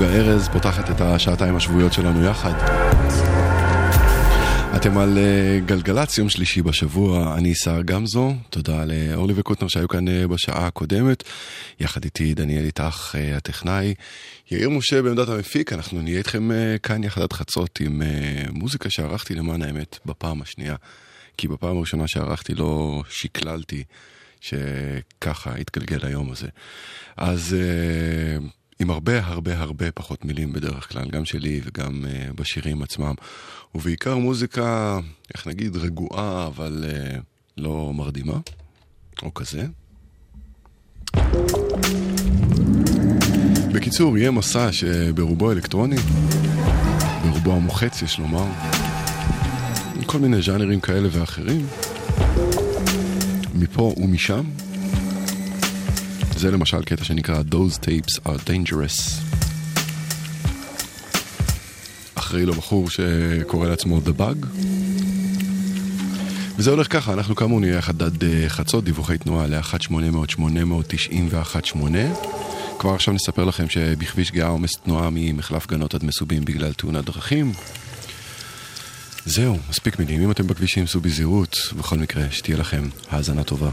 נוגה ארז, פותחת את השעתיים השבועיות שלנו יחד. אתם על אה, גלגלצ, יום שלישי בשבוע, אני סער גמזו, תודה לאורלי וקוטנר שהיו כאן אה, בשעה הקודמת, יחד איתי דניאל איתך אה, הטכנאי, יאיר משה בעמדת המפיק, אנחנו נהיה איתכם כאן יחד עד חצות עם מוזיקה שערכתי למען האמת בפעם השנייה, כי בפעם הראשונה שערכתי לא שקללתי שככה התגלגל היום הזה. אז עם הרבה הרבה הרבה פחות מילים בדרך כלל, גם שלי וגם אה, בשירים עצמם. ובעיקר מוזיקה, איך נגיד, רגועה, אבל אה, לא מרדימה, או כזה. בקיצור, יהיה מסע שברובו אלקטרוני, ברובו המוחץ, יש לומר, כל מיני ז'אנרים כאלה ואחרים, מפה ומשם. זה למשל קטע שנקרא Those Tapes are Dangerous. אחראי לו בחור שקורא לעצמו The Bug. וזה הולך ככה, אנחנו כאמור נהיה יחד עד אה, חצות, דיווחי תנועה ל-1-800-890-118. כבר עכשיו נספר לכם שבכביש גאה עומס תנועה ממחלף גנות עד מסובים בגלל תאונת דרכים. זהו, מספיק מילים. אם אתם בכבישים, סעו בזהירות. בכל מקרה, שתהיה לכם האזנה טובה.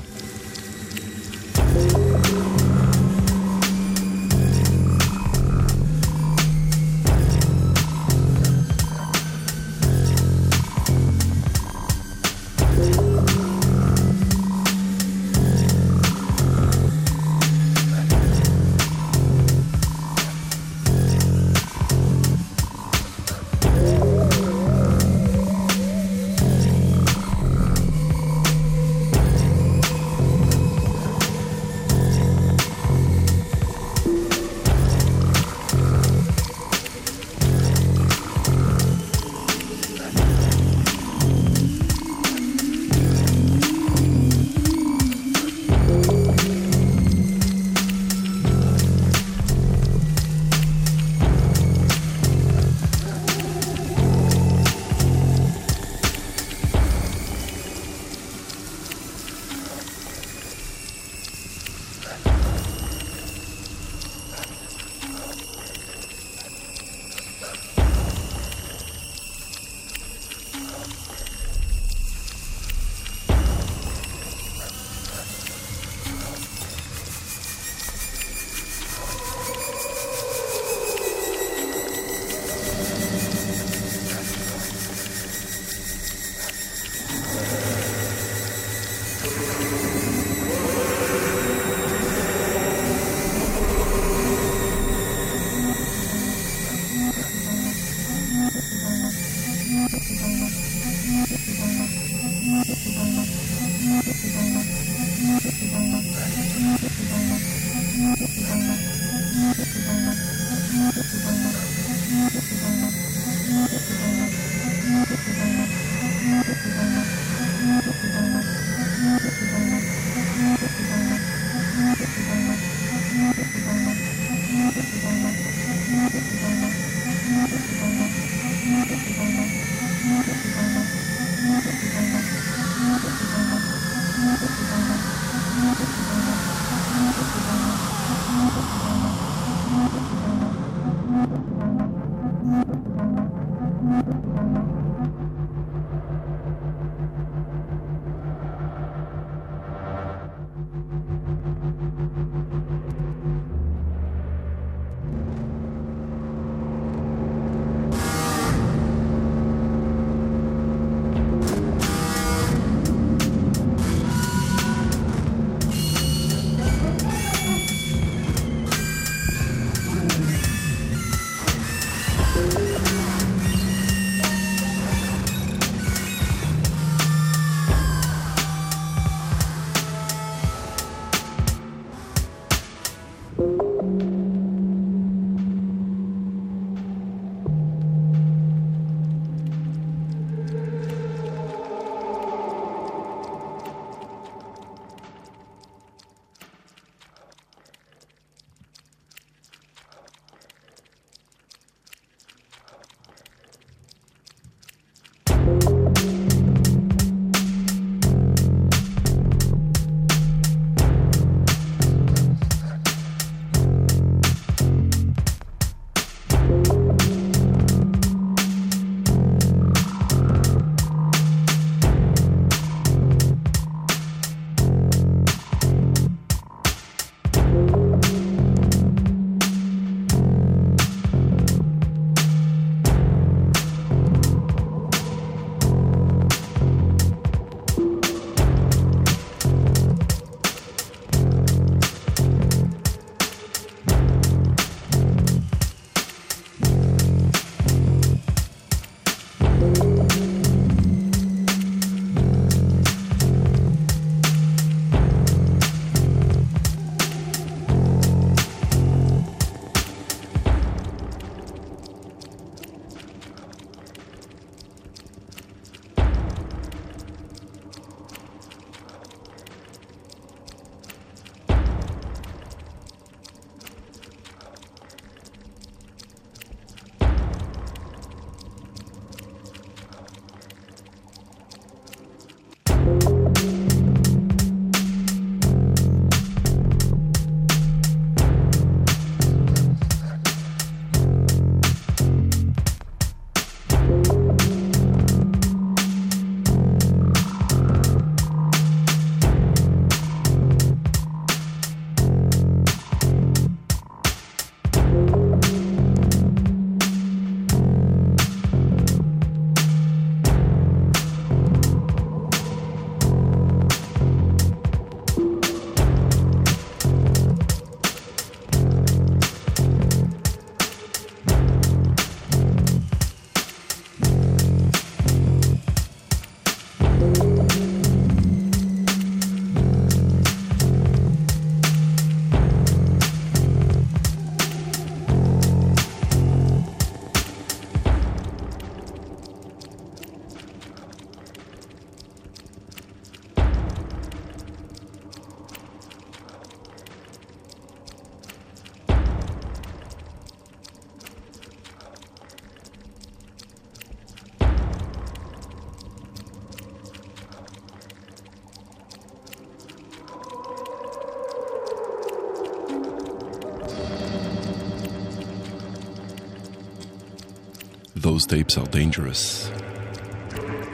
Tapes are dangerous.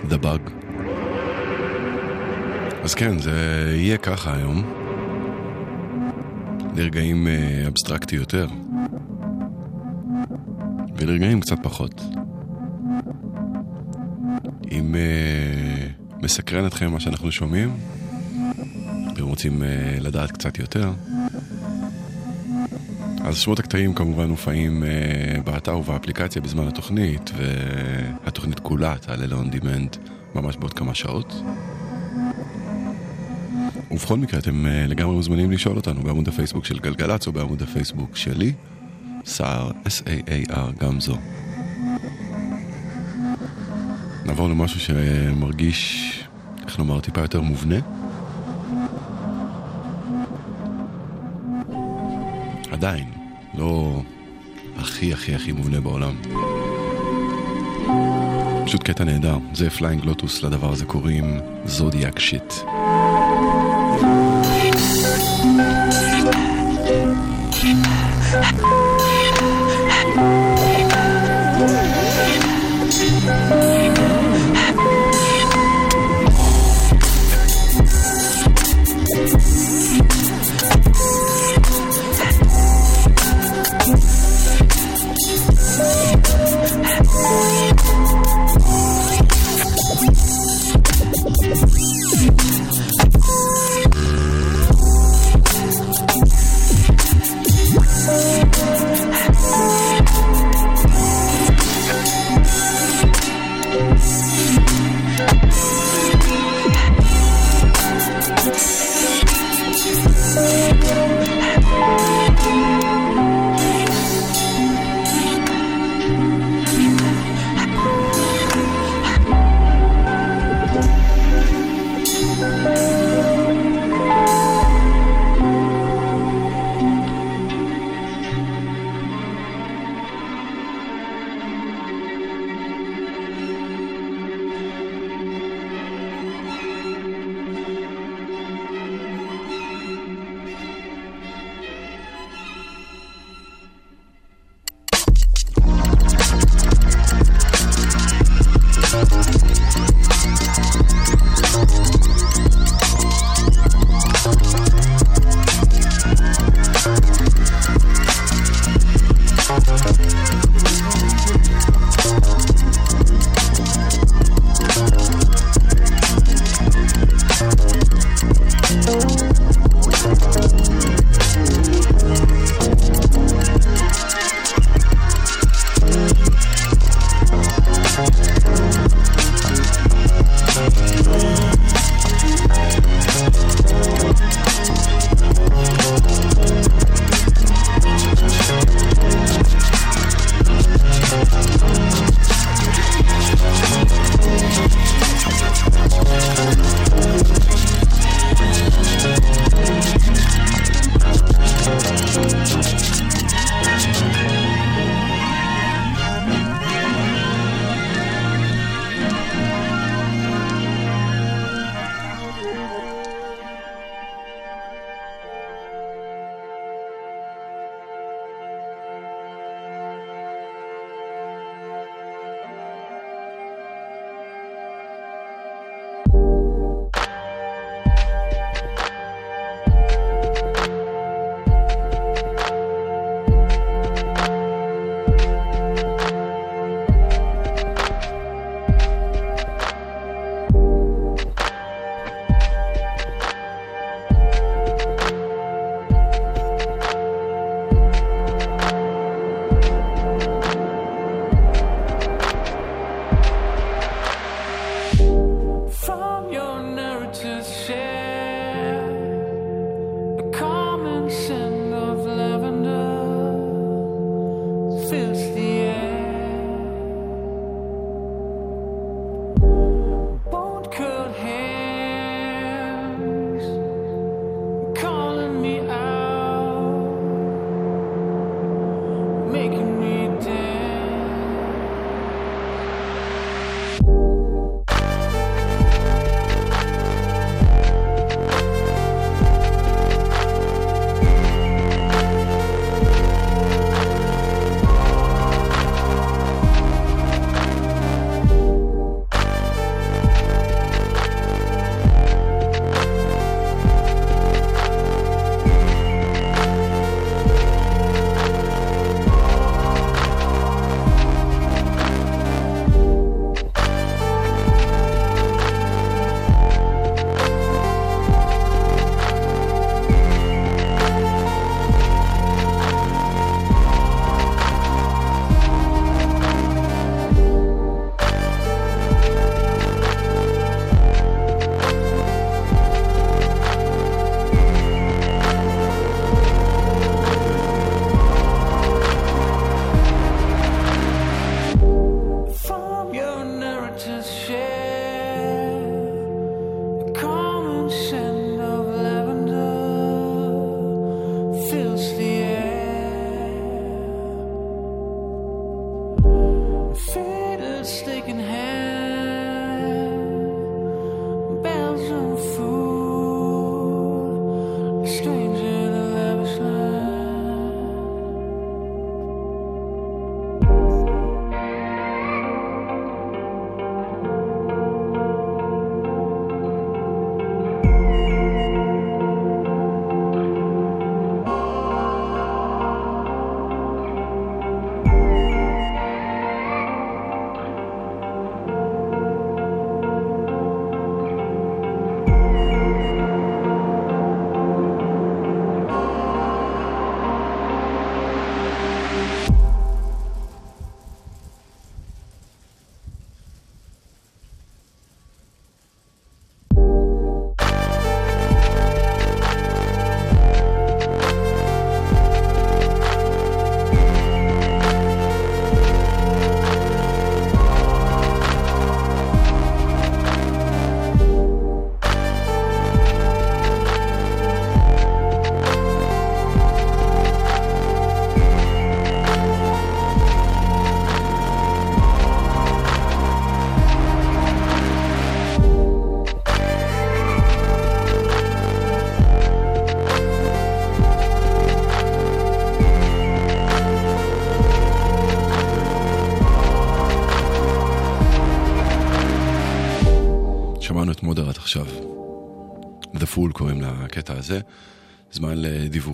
The bug. אז כן, זה יהיה ככה היום. לרגעים אה, אבסטרקטי יותר. ולרגעים קצת פחות. אם uh, מסקרן אתכם מה שאנחנו שומעים, ואתם רוצים uh, לדעת קצת יותר, אז שמות הקטעים כמובן מופעים uh, באתר ובאפליקציה בזמן התוכנית, והתוכנית כולה תעלה ל-on demand ממש בעוד כמה שעות. ובכל מקרה אתם uh, לגמרי מוזמנים לשאול אותנו בעמוד הפייסבוק של גלגלצ או בעמוד הפייסבוק שלי, סער, S-A-A-R, גם זו. נעבור למשהו שמרגיש, איך לומר, טיפה יותר מובנה. עדיין, לא הכי הכי הכי מובנה בעולם. פשוט קטע נהדר, זה Flying Lotus, לדבר הזה קוראים Zodiac Shit.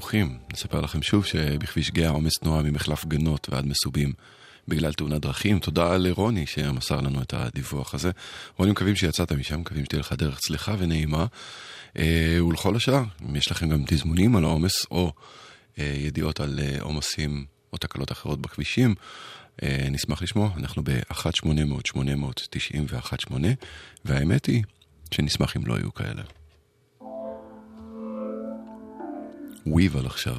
לדיווחים. נספר לכם שוב שבכביש גאה עומס תנועה ממחלף גנות ועד מסובים בגלל תאונת דרכים. תודה לרוני שמסר לנו את הדיווח הזה. רוני, מקווים שיצאת משם, מקווים שתהיה לך דרך צליחה ונעימה. אה, ולכל השאר, אם יש לכם גם תזמונים על העומס או אה, ידיעות על אה, עומסים או תקלות אחרות בכבישים, נשמח לשמוע. אנחנו ב-1-800-891-8, והאמת היא שנשמח אם לא יהיו כאלה. וויבל עכשיו.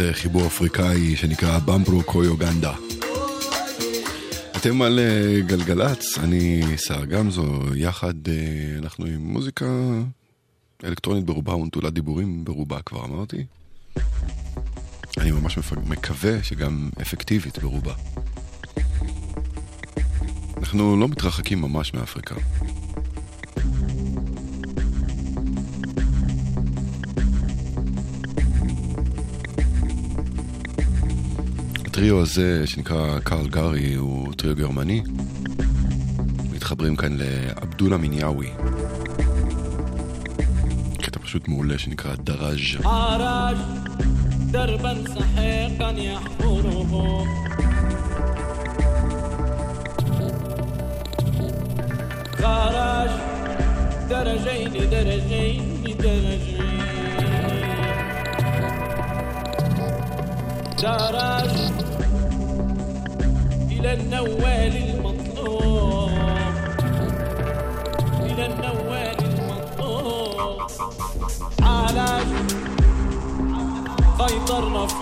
איזה חיבור אפריקאי שנקרא במברו קויוגנדה. אתם על אה, גלגלצ, אני סער גמזו, יחד אה, אנחנו עם מוזיקה אלקטרונית ברובה ונטולת דיבורים ברובה, כבר אמרתי. אני ממש מקווה שגם אפקטיבית ברובה. אנחנו לא מתרחקים ממש מאפריקה. הטריו הזה, שנקרא קארל גארי, הוא טריו גרמני. מתחברים כאן לעבדולה מיניאווי. קטע פשוט מעולה שנקרא דראז'. دربا سحيقا يحفره خرج درجين درجين درجين درج إلى النوال المطلوب. إلى النوال المطلوب. علاج خيطر رفيعا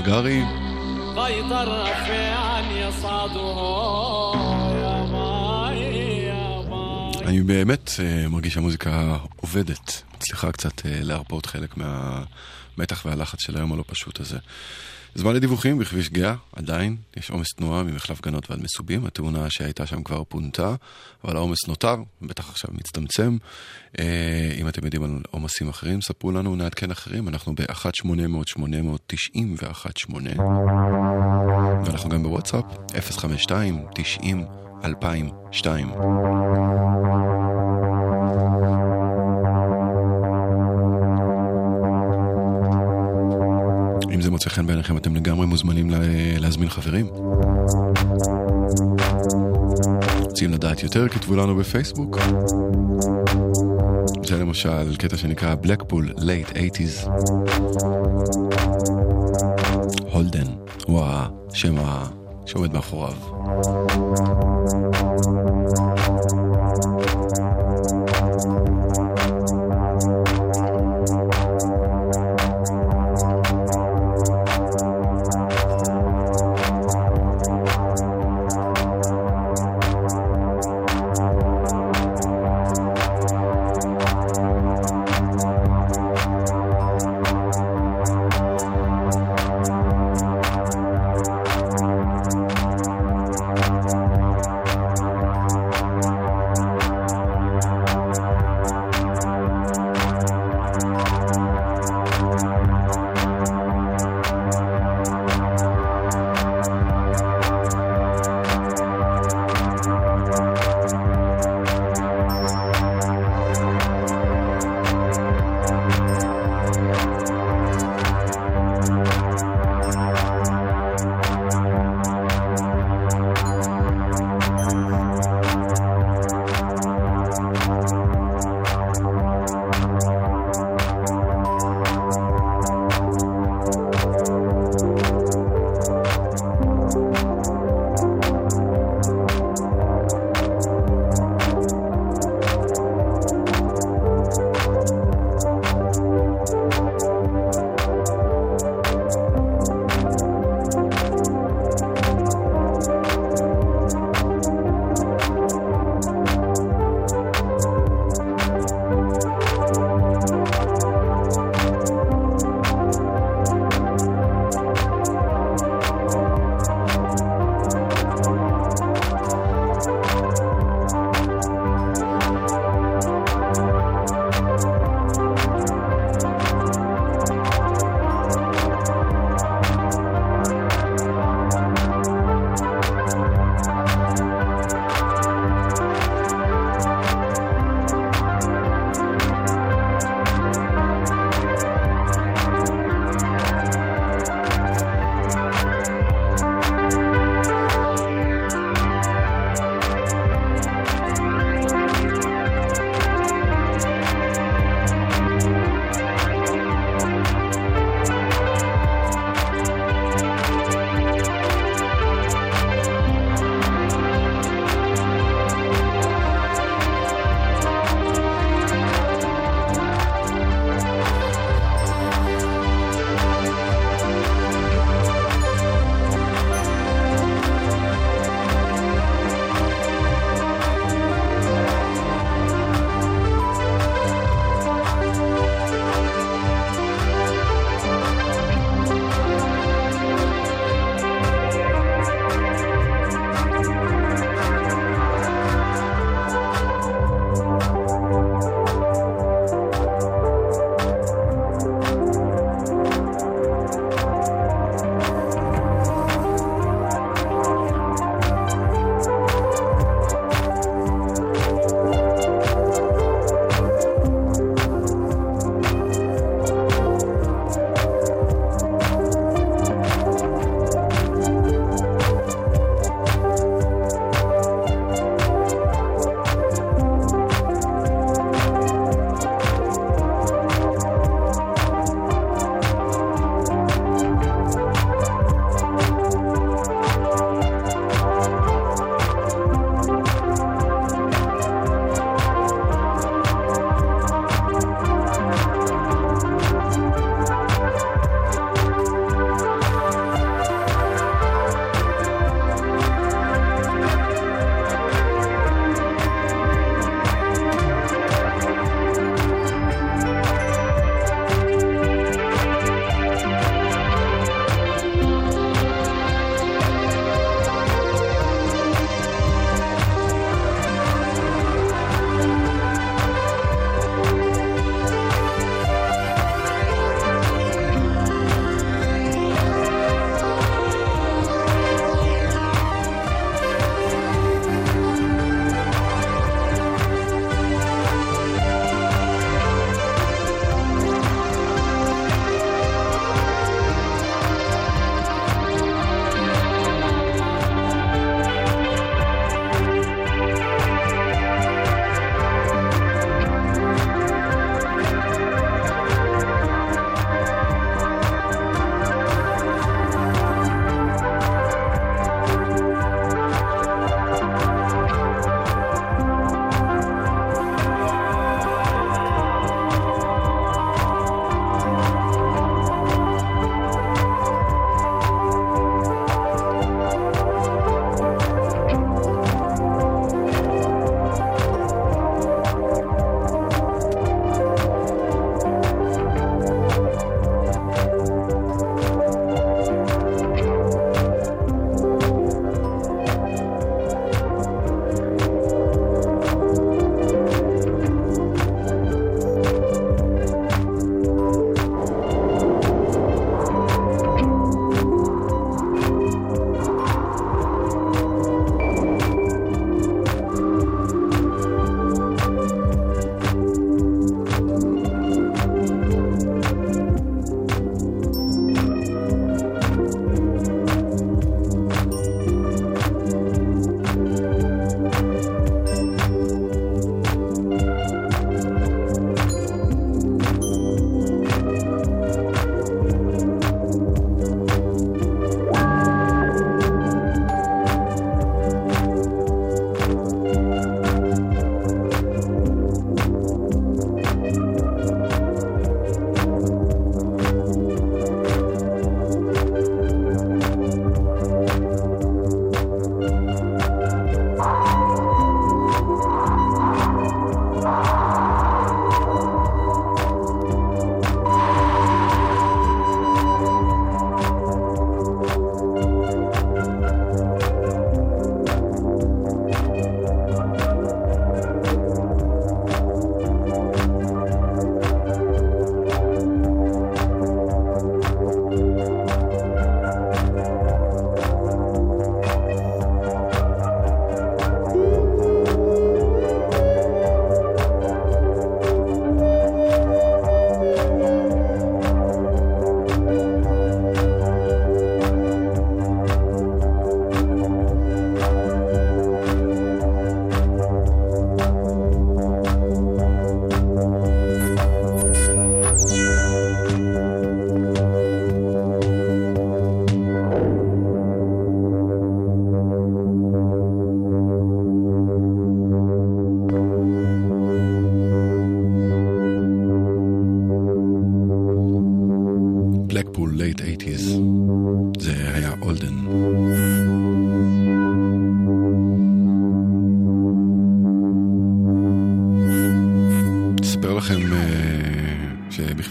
הרגרי. אני באמת אה, מרגיש שהמוזיקה עובדת, מצליחה קצת אה, להרפות חלק מהמתח והלחץ של היום הלא פשוט הזה. זמן לדיווחים בכביש גאה, עדיין, יש עומס תנועה ממחלף גנות ועד מסובים, התאונה שהייתה שם כבר פונתה, אבל העומס נותר, בטח עכשיו מצטמצם. Uh, אם אתם יודעים על עומסים אחרים, ספרו לנו, נעדכן אחרים, אנחנו ב-1-800-890-118, ואנחנו גם בוואטסאפ, 052-90-2002. אם זה מוצא חן בעיניכם, אתם לגמרי מוזמנים לה... להזמין חברים. רוצים לדעת יותר, כתבו לנו בפייסבוק. זה למשל קטע שנקרא Blackpool Late 80's. הולדן, הוא השם שעומד מאחוריו.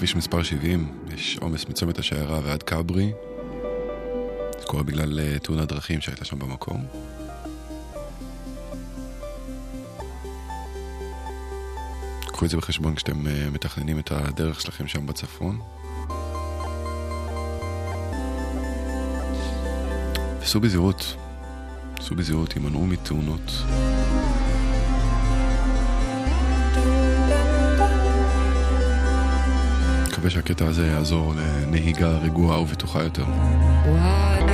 שבכביש מספר 70 יש עומס מצומת השיירה ועד כברי. זה קורה בגלל uh, תאונת דרכים שהייתה שם במקום. קחו את זה בחשבון כשאתם uh, מתכננים את הדרך שלכם שם בצפון. סעו בזהירות, סעו בזהירות, הימנעו מתאונות. מקווה שהקטע הזה יעזור לנהיגה רגועה ובטוחה יותר. One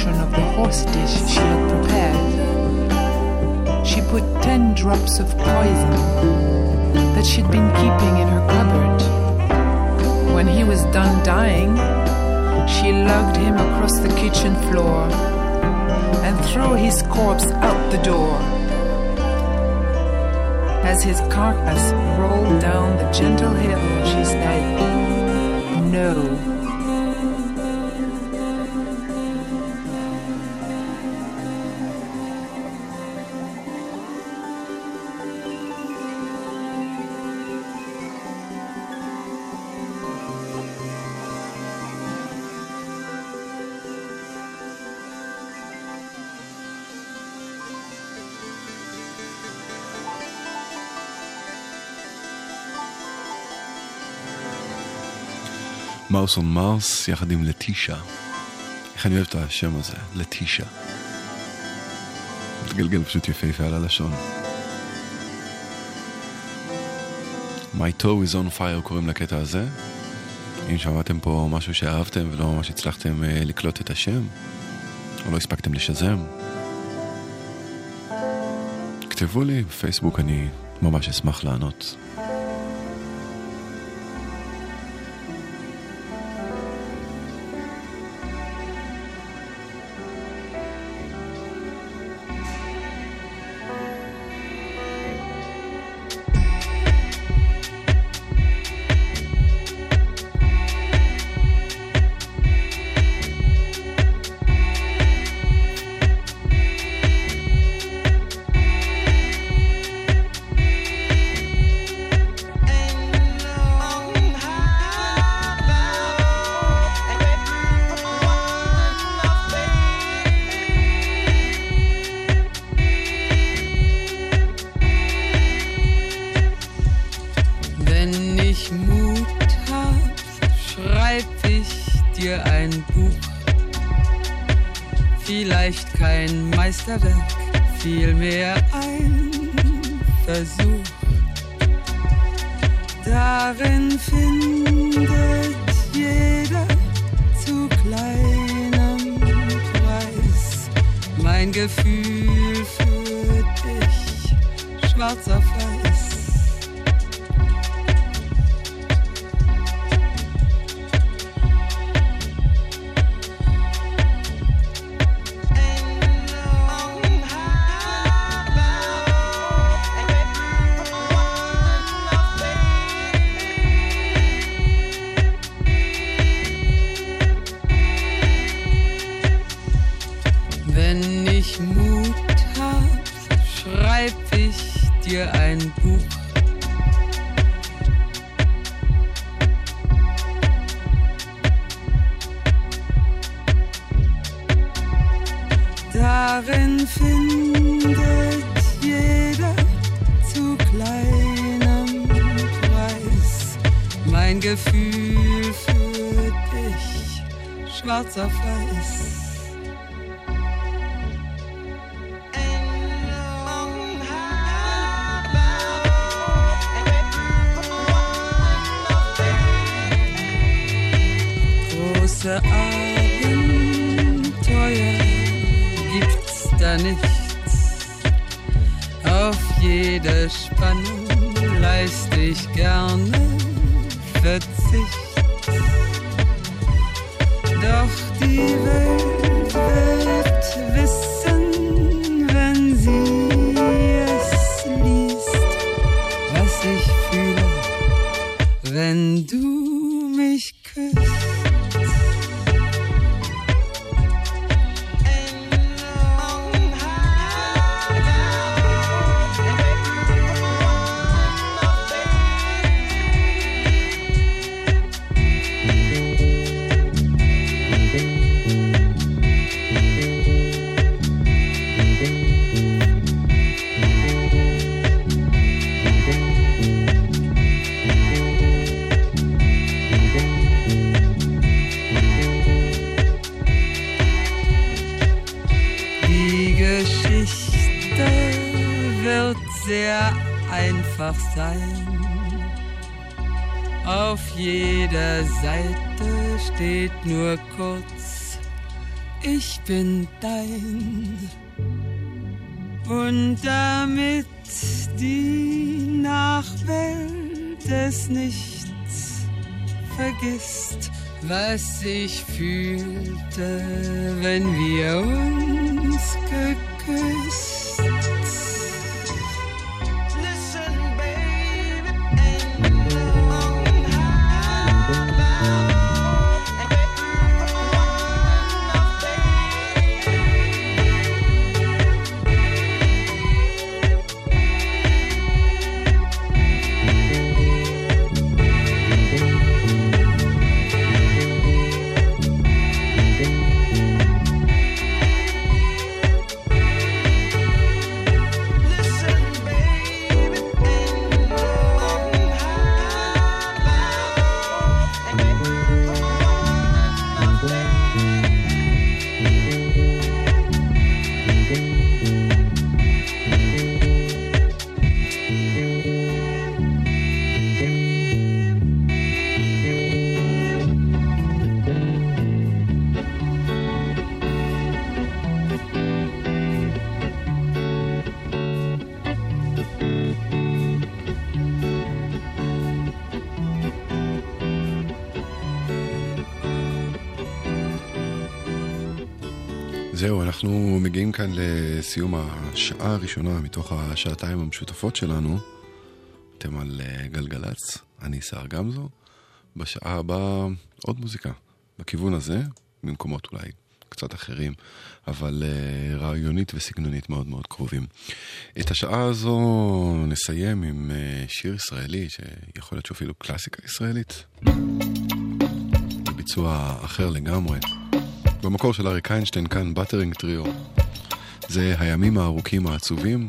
portion of the horse dish she had prepared, she put ten drops of poison that she'd been keeping in her cupboard. When he was done dying, she lugged him across the kitchen floor and threw his corpse out the door. As his carcass rolled down the gentle hill, she said, No. מאוס און מאוס יחד עם לטישה. איך אני אוהב את השם הזה, לטישה. מתגלגל פשוט יפהפה על הלשון. My toe is on fire קוראים לקטע הזה. אם שמעתם פה משהו שאהבתם ולא ממש הצלחתם uh, לקלוט את השם, או לא הספקתם לשזם, כתבו לי בפייסבוק, אני ממש אשמח לענות. Mein Gefühl für dich, schwarz auf weiß. große Abenteuer gibt's da nichts. Auf jede Spannung leist ich gerne Verzicht. Doch die Welt wird was ich fühlte, wenn wir uns geküsst. לסיום השעה הראשונה מתוך השעתיים המשותפות שלנו. אתם על אה, גלגלצ, אני סער גמזו. בשעה הבאה עוד מוזיקה, בכיוון הזה, במקומות אולי קצת אחרים, אבל uh, רעיונית וסגנונית מאוד מאוד קרובים. את השעה הזו נסיים עם uh, שיר ישראלי, שיכול להיות שהוא אפילו קלאסיקה ישראלית. בביצוע אחר לגמרי. במקור של אריק איינשטיין כאן בטרינג טריו. זה הימים הארוכים העצובים.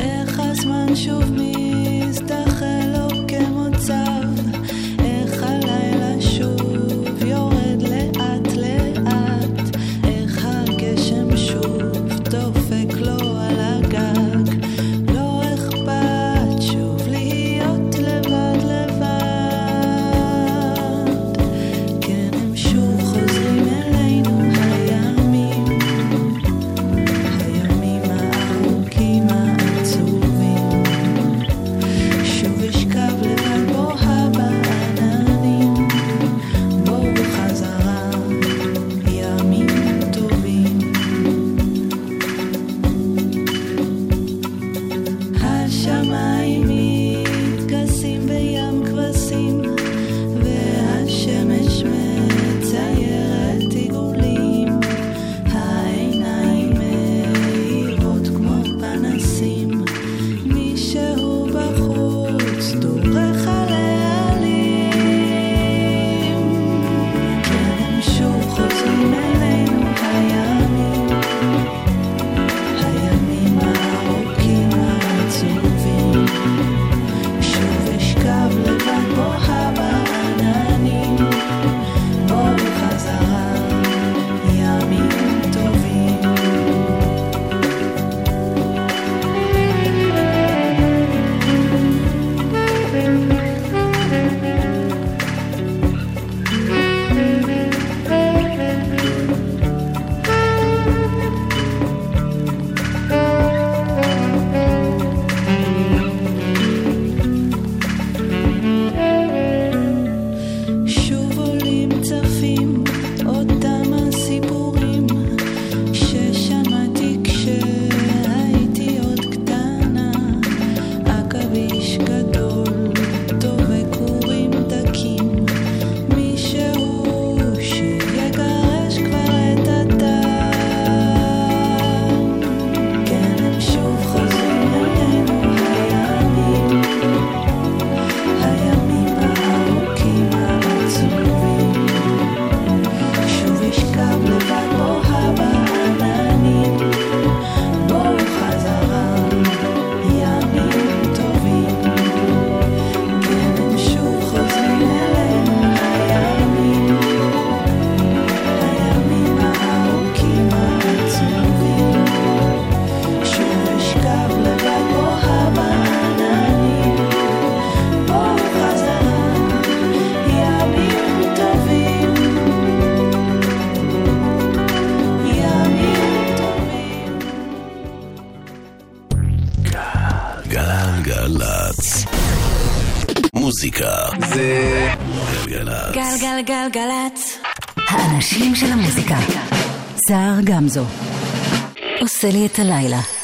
איך הזמן שוב מזדחל גלגלצ. גלגלגלגלצ. האנשים של המוזיקה. סער גמזו. עושה לי את הלילה.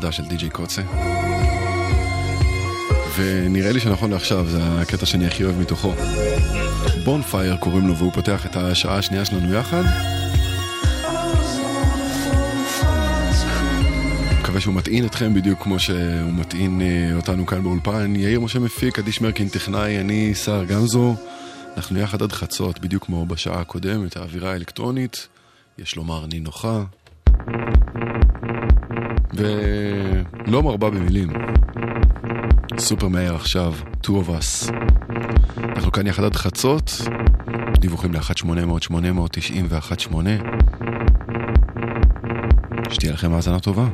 החדש של די.ג'יי קוצה. ונראה לי שנכון לעכשיו, זה הקטע שאני הכי אוהב מתוכו. בונפייר קוראים לו, והוא פותח את השעה השנייה שלנו יחד. מקווה שהוא מטעין אתכם בדיוק כמו שהוא מטעין אה, אותנו כאן באולפן. יאיר משה מפיק, עדיש מרקין טכנאי, אני שר גמזו. אנחנו יחד עד חצות, בדיוק כמו בשעה הקודמת, האווירה האלקטרונית, יש לומר נינוחה. ולא מרבה במילים. סופר מהר עכשיו, two of us. אנחנו כאן יחד עד חצות, דיווחים ל-1800-890 ו-18. שתהיה לכם האזנה טובה.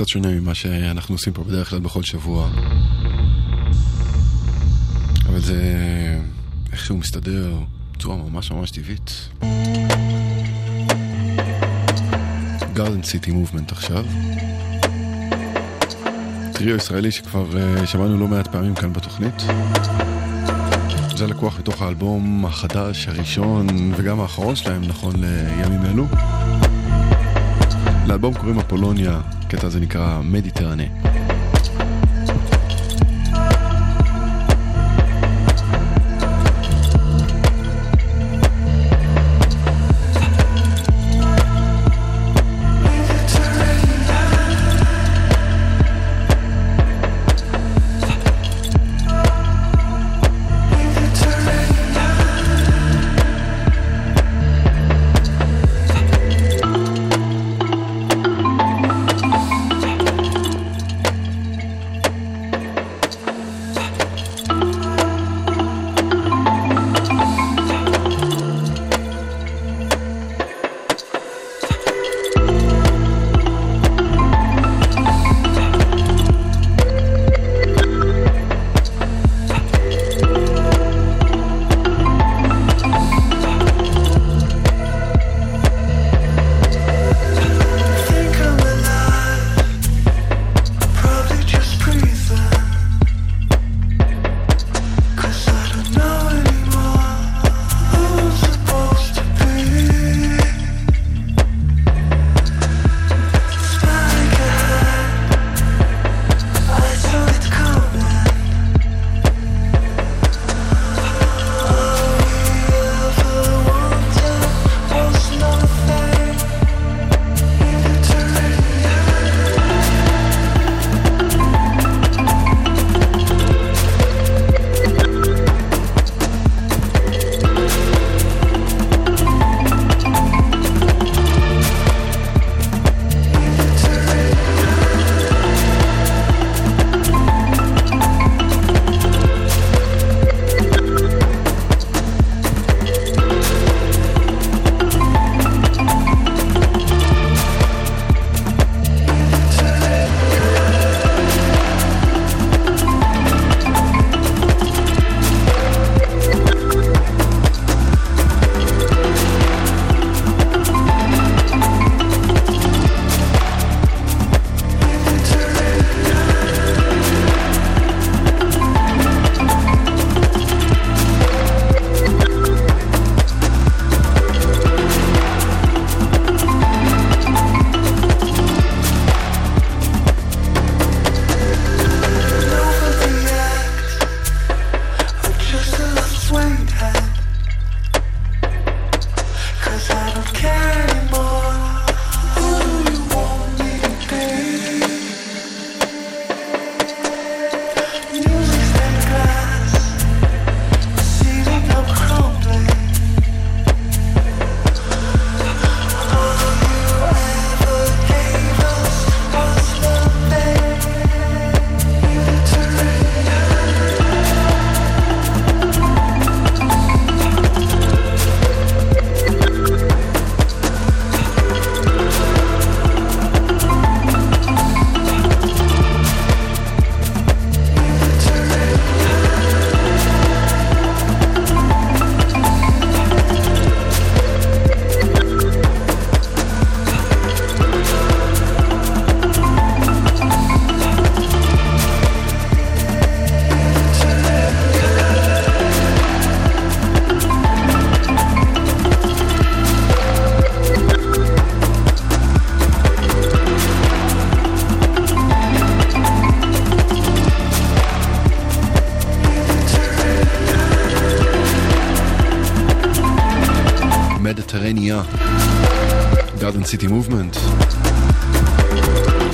קצת שונה ממה שאנחנו עושים פה בדרך כלל בכל שבוע. אבל זה איכשהו מסתדר בצורה ממש ממש טבעית. גארדן סיטי מובמנט עכשיו. טריו ישראלי שכבר uh, שמענו לא מעט פעמים כאן בתוכנית. זה לקוח מתוך האלבום החדש, הראשון וגם האחרון שלהם, נכון לימים אלו. לאלבום קוראים אפולוניה, הקטע הזה נקרא מדיטרנה. סיטי מובמנט.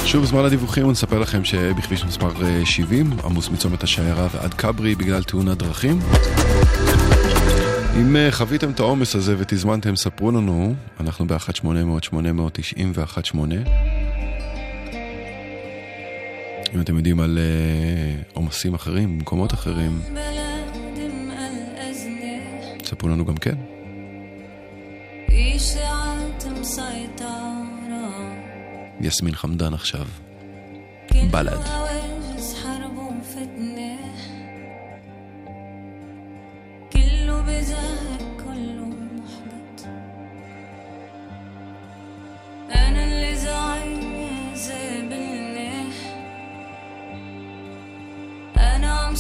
שוב בזמן הדיווחים נספר לכם שבכביש מספר 70 אה, עמוס מצומת השיירה ועד כברי בגלל תאונת דרכים. אם אה, חוויתם את העומס הזה ותזמנתם, ספרו לנו, אנחנו ב-1800-890 ו-18. אם אתם יודעים על אה, עומסים אחרים, במקומות אחרים, ספרו לנו גם כן. ياسمين خمدان خشاف بلد. كله بزهر كله محبط. أنا اللي أنا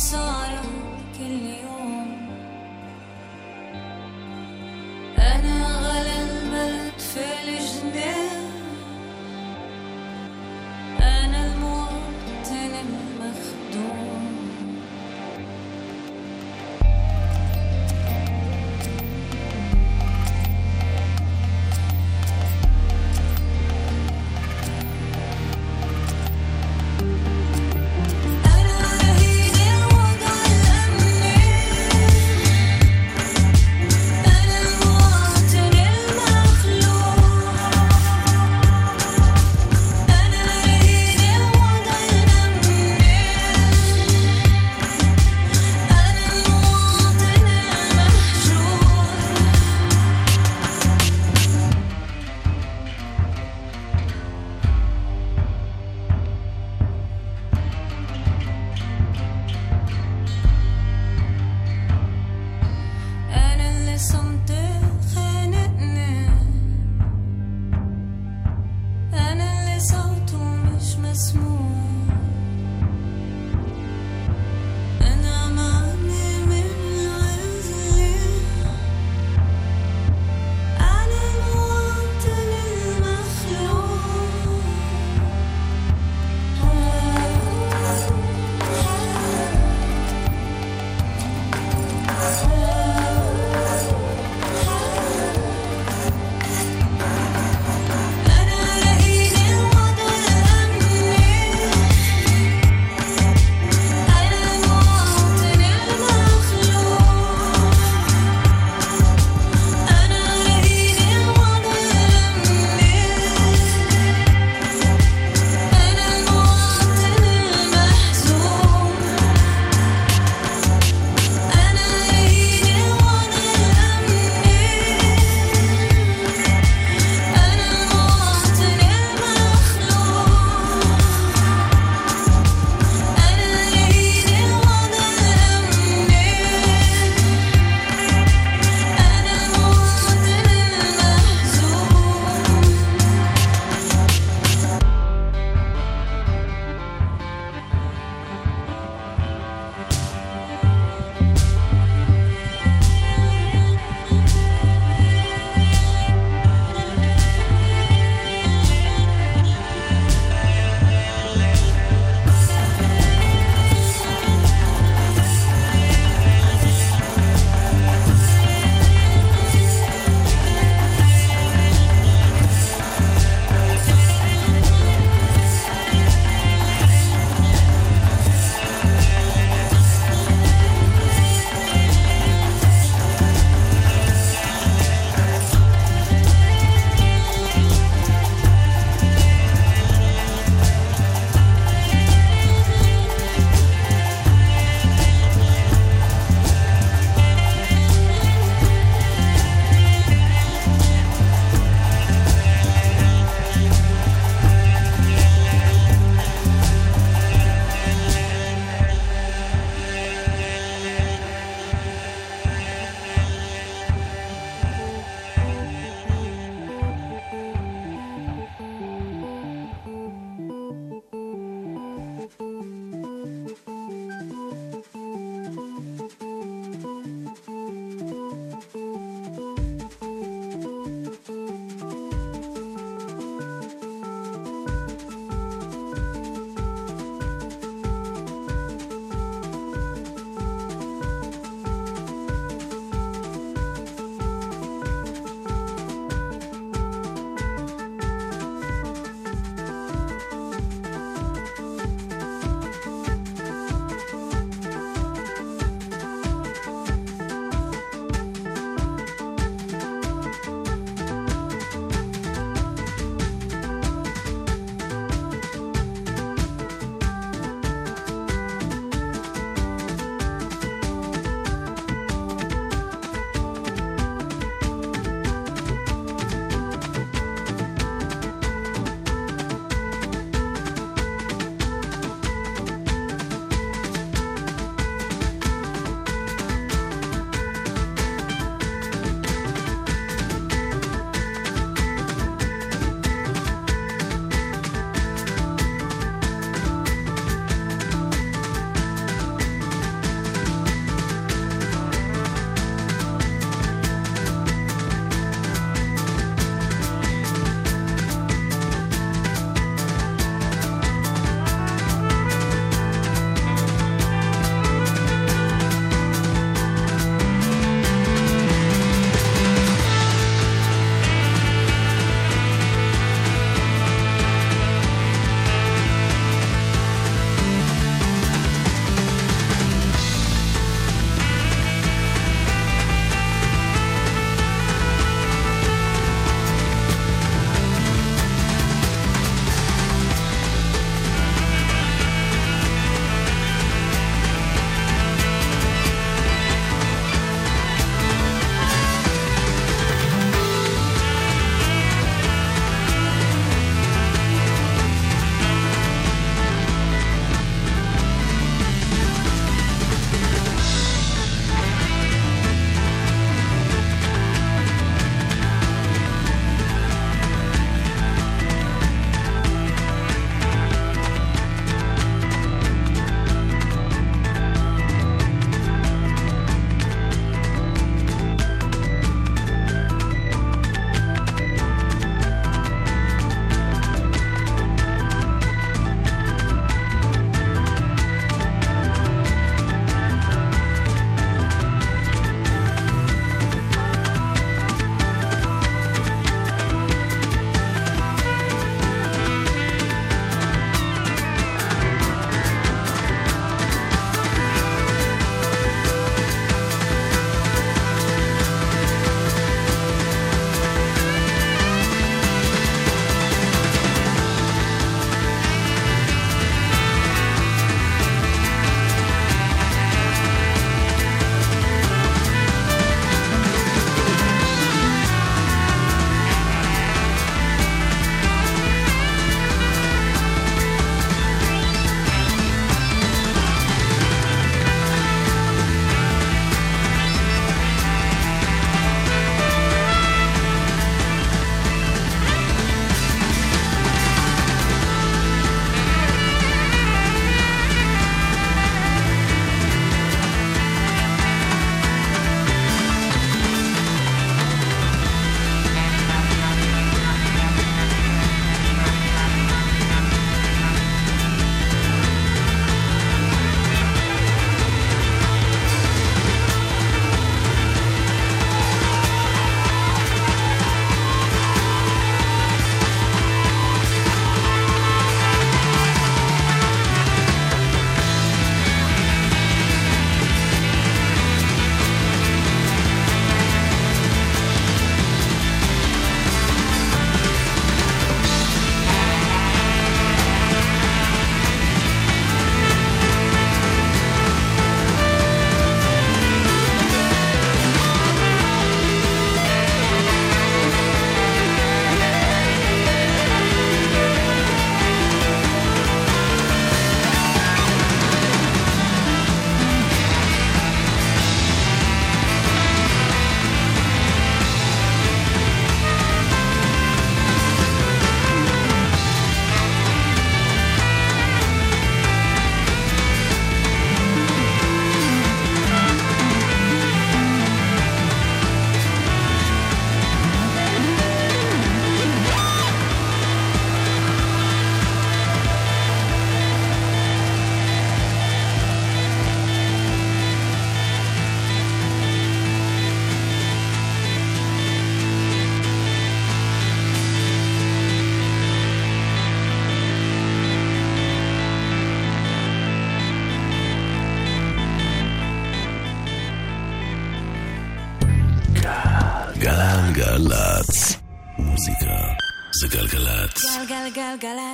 גלגלגלגלצ.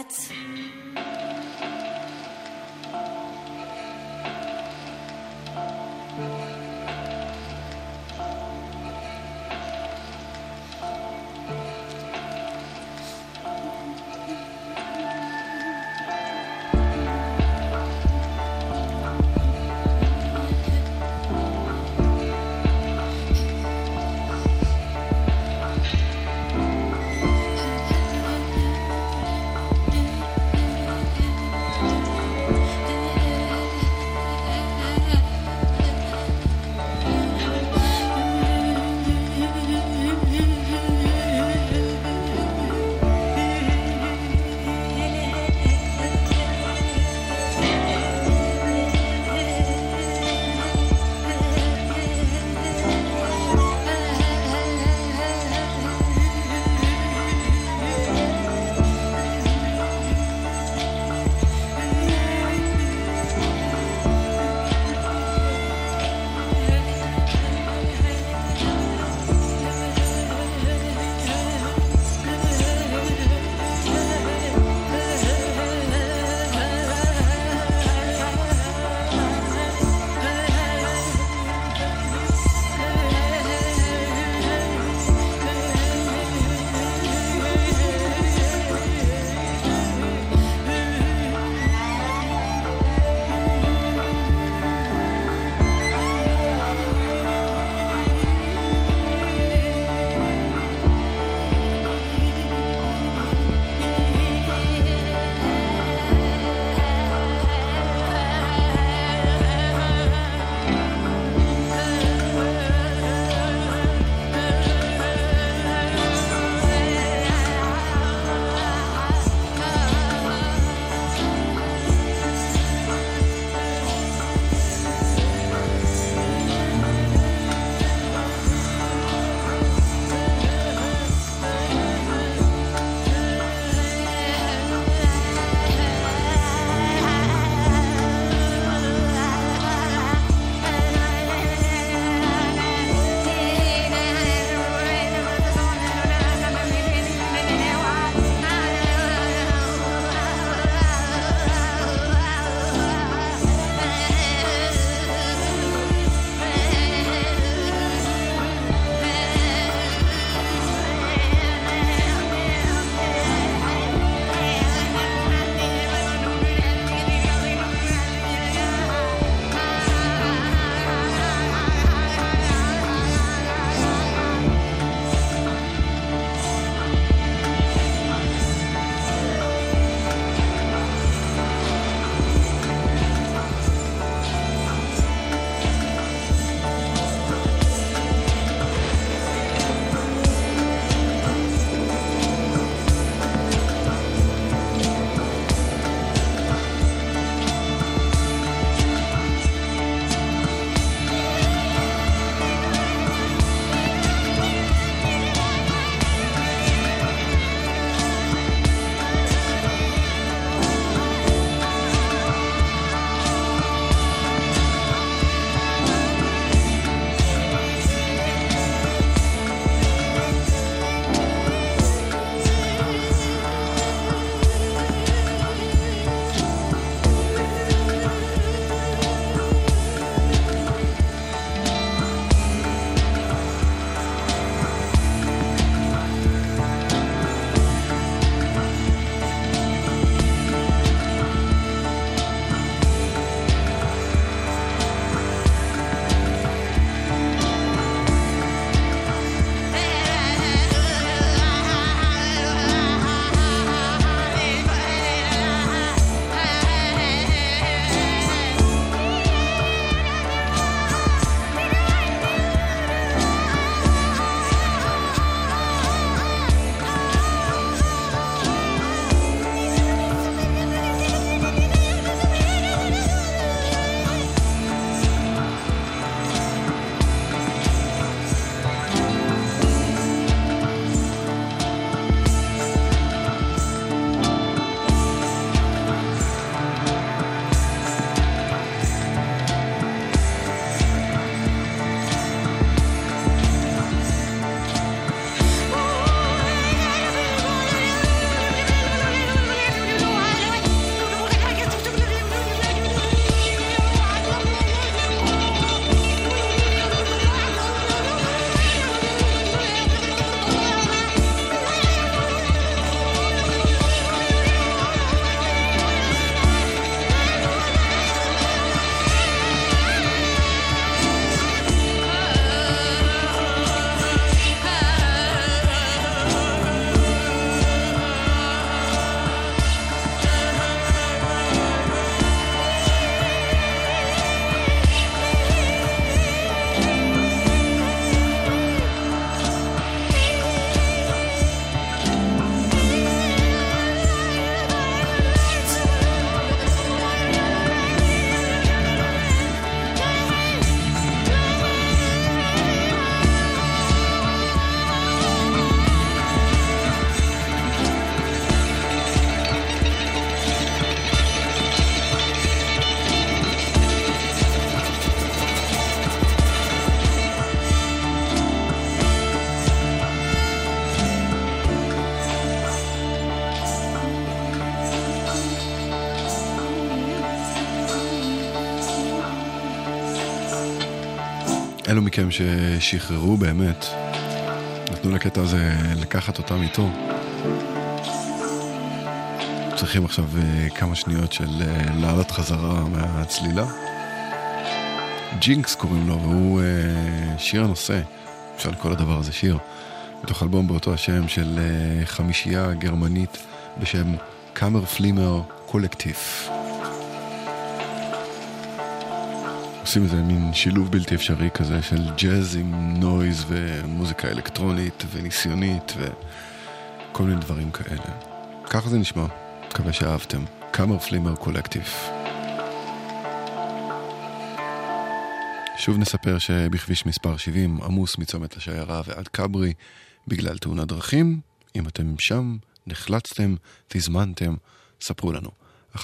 ששחררו באמת, נתנו לקטע הזה לקחת אותם איתו. צריכים עכשיו אה, כמה שניות של אה, לעלות חזרה מהצלילה. ג'ינקס קוראים לו, והוא אה, שיר הנושא, אפשר לקרוא לדבר הזה שיר, בתוך אלבום באותו השם של חמישייה גרמנית בשם קאמר פלימר קולקטיב. עושים איזה מין שילוב בלתי אפשרי כזה של ג'אז עם נויז ומוזיקה אלקטרונית וניסיונית וכל מיני דברים כאלה. ככה זה נשמע, מקווה שאהבתם. קאמר פלימר קולקטיב. שוב נספר שבכביש מספר 70 עמוס מצומת לשיירה ועד כברי בגלל תאונת דרכים. אם אתם שם, נחלצתם, תזמנתם, ספרו לנו. 1-800-891-8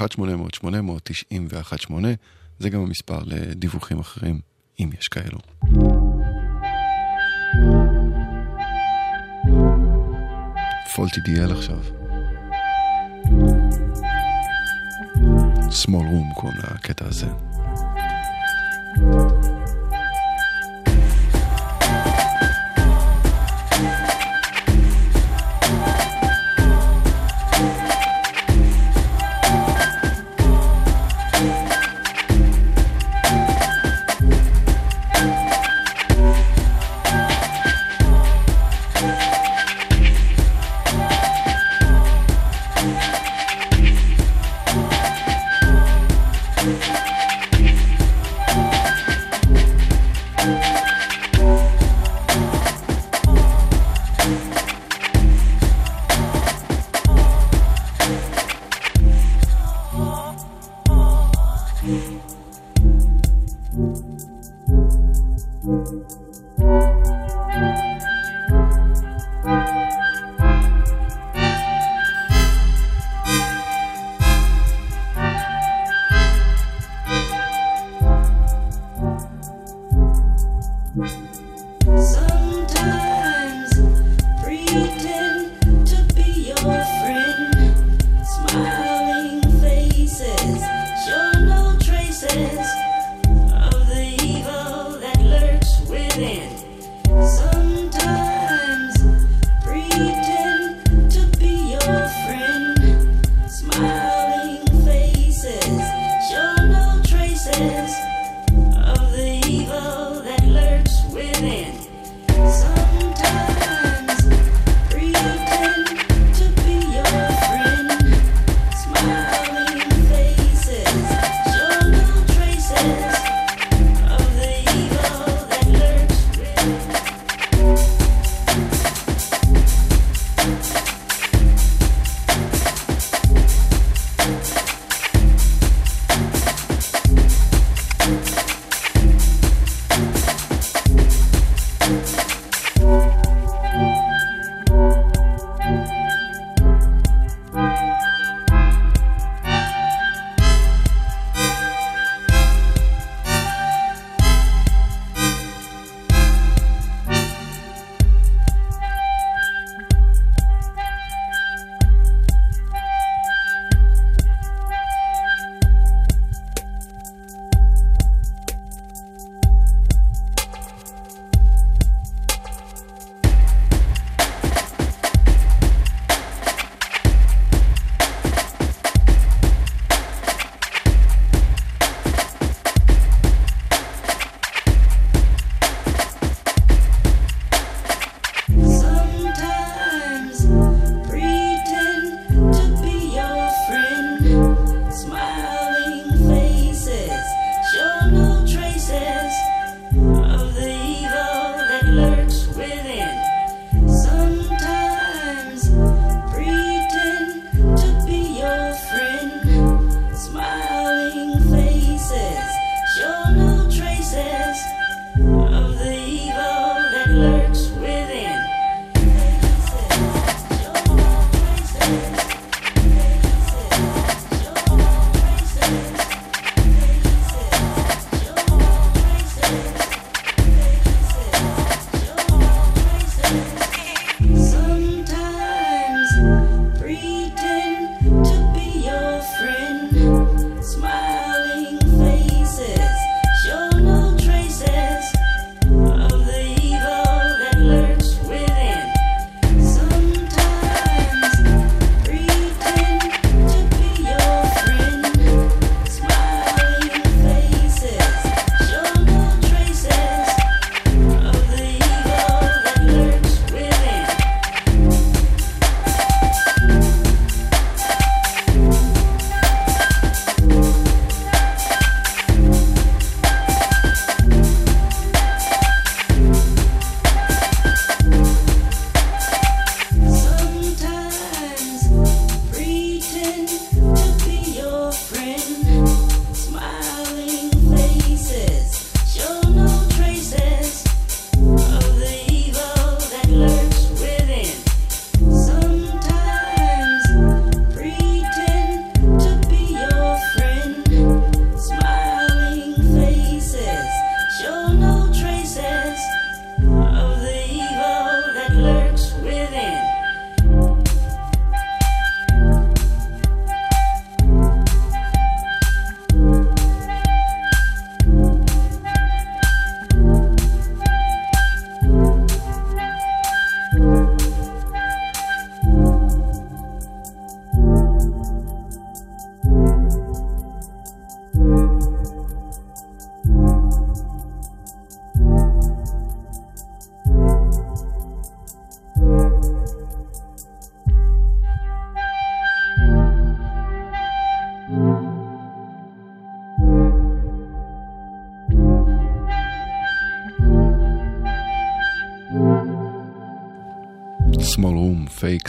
זה גם המספר לדיווחים אחרים, אם יש כאלו. פולטי דיאל עכשיו. small room קוראים לקטע הזה.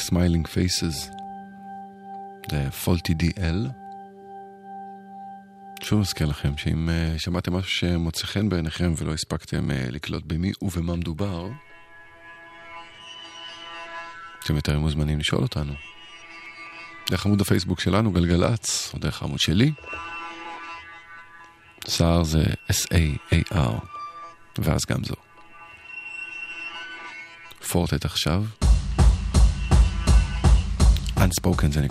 Smiling faces. זה פולטי די.אל. שוב מזכיר לכם שאם uh, שמעתם משהו שמוצא חן בעיניכם ולא הספקתם uh, לקלוט במי ובמה מדובר, אתם יותר מוזמנים לשאול אותנו. דרך עמוד הפייסבוק שלנו, גלגלצ, או דרך העמוד שלי. סער זה S-A-A-R, ואז גם זו. פורטט עכשיו. Unspoken זה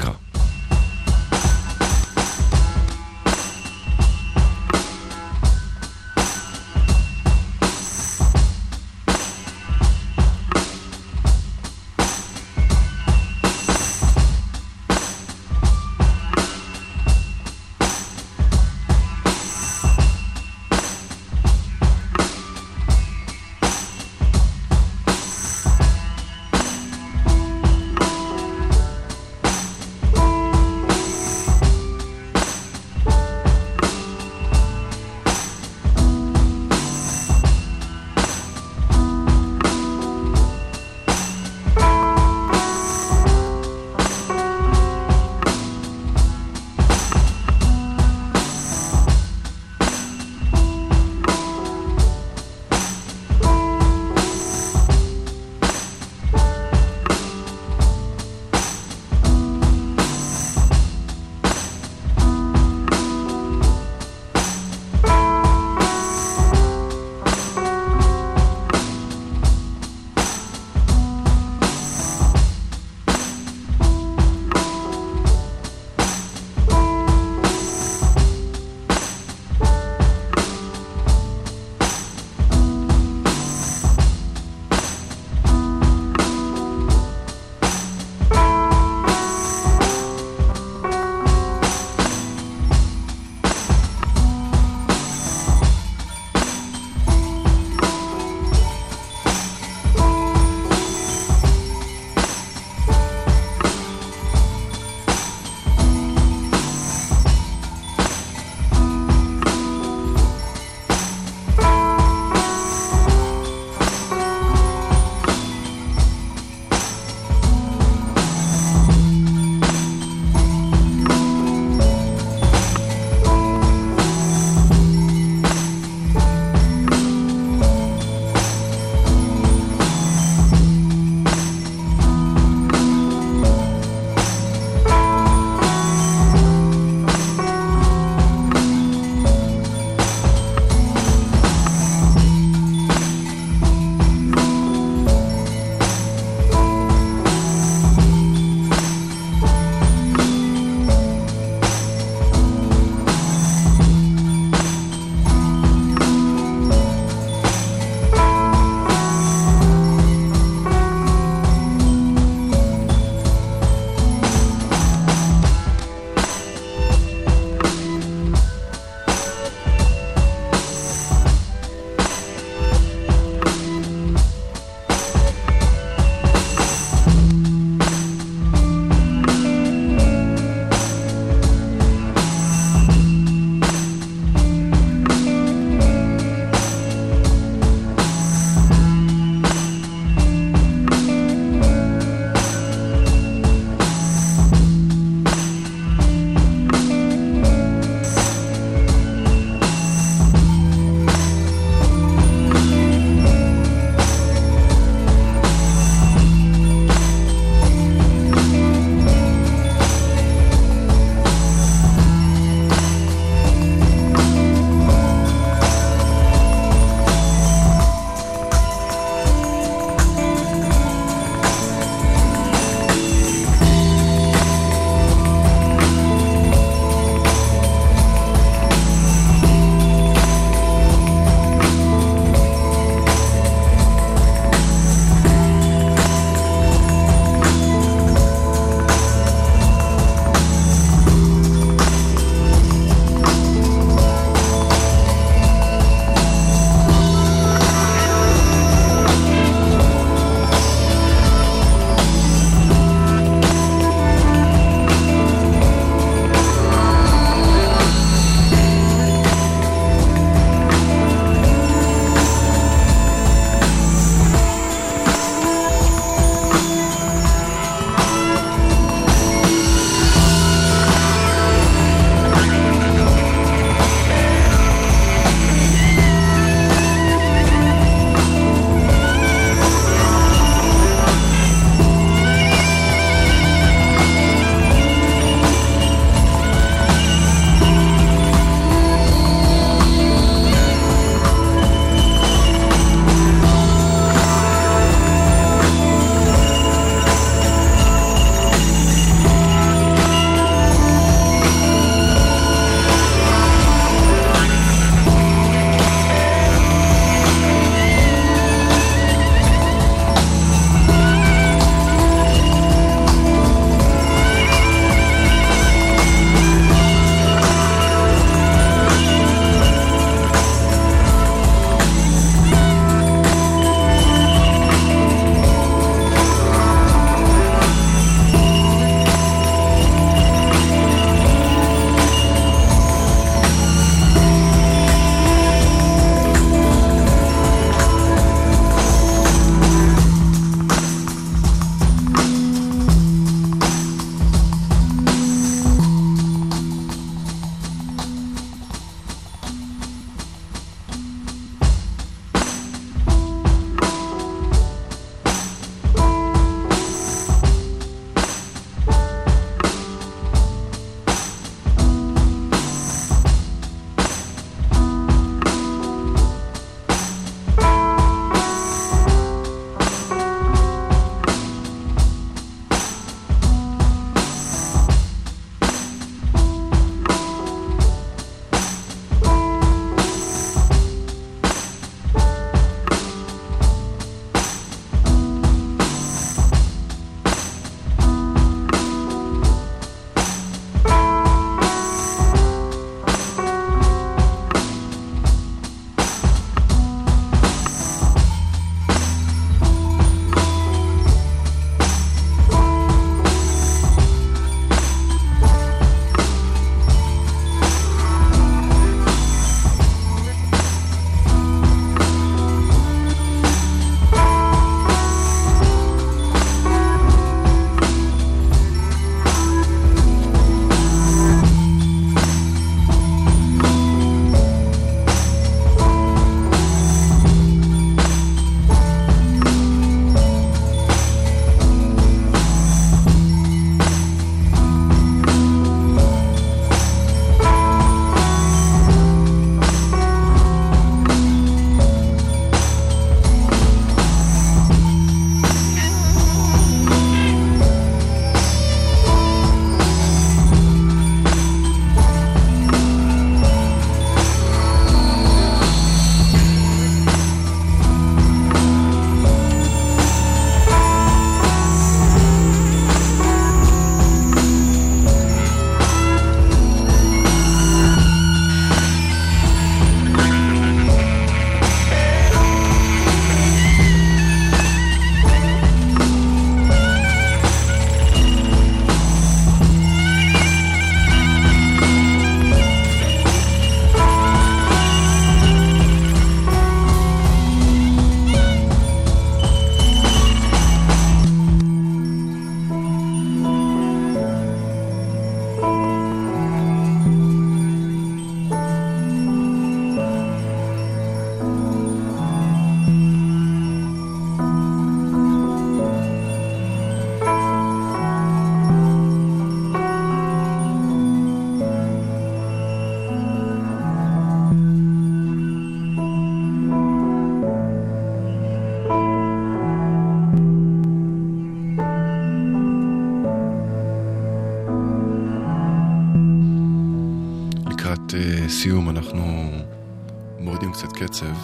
קצב.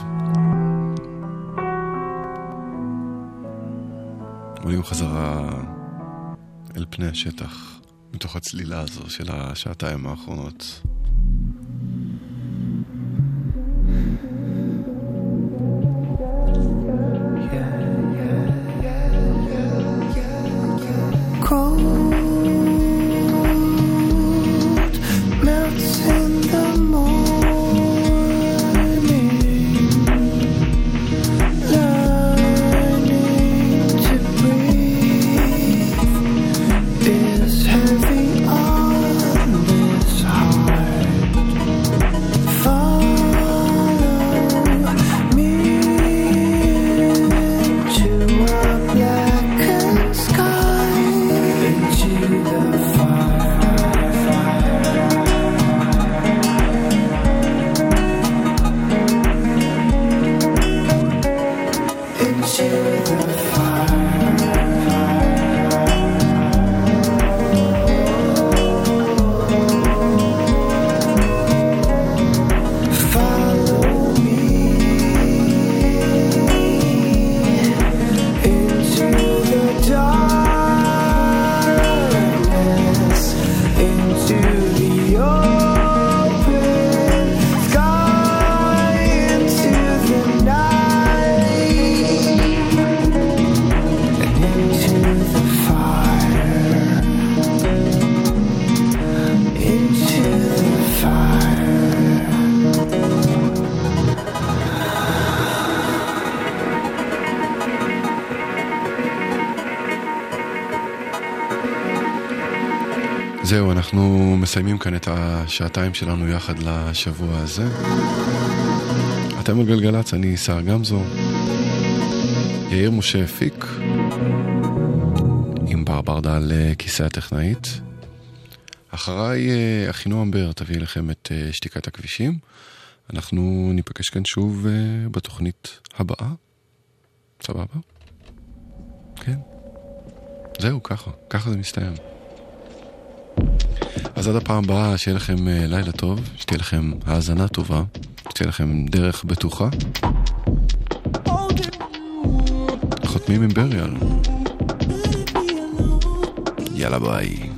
עולים חזרה אל פני השטח, מתוך הצלילה הזו של השעתיים האחרונות. מסיימים כאן את השעתיים שלנו יחד לשבוע הזה. אתם על גלגלצ, אני שר גמזו. יאיר משה הפיק, עם בר ברדה על כיסא הטכנאית. אחריי אחינועם בר תביא לכם את שתיקת הכבישים. אנחנו ניפגש כאן שוב בתוכנית הבאה. סבבה? כן. זהו, ככה. ככה זה מסתיים. אז עד הפעם הבאה, שיהיה לכם לילה טוב, שתהיה לכם האזנה טובה, שתהיה לכם דרך בטוחה. חותמים עם בריאל. יאללה ביי.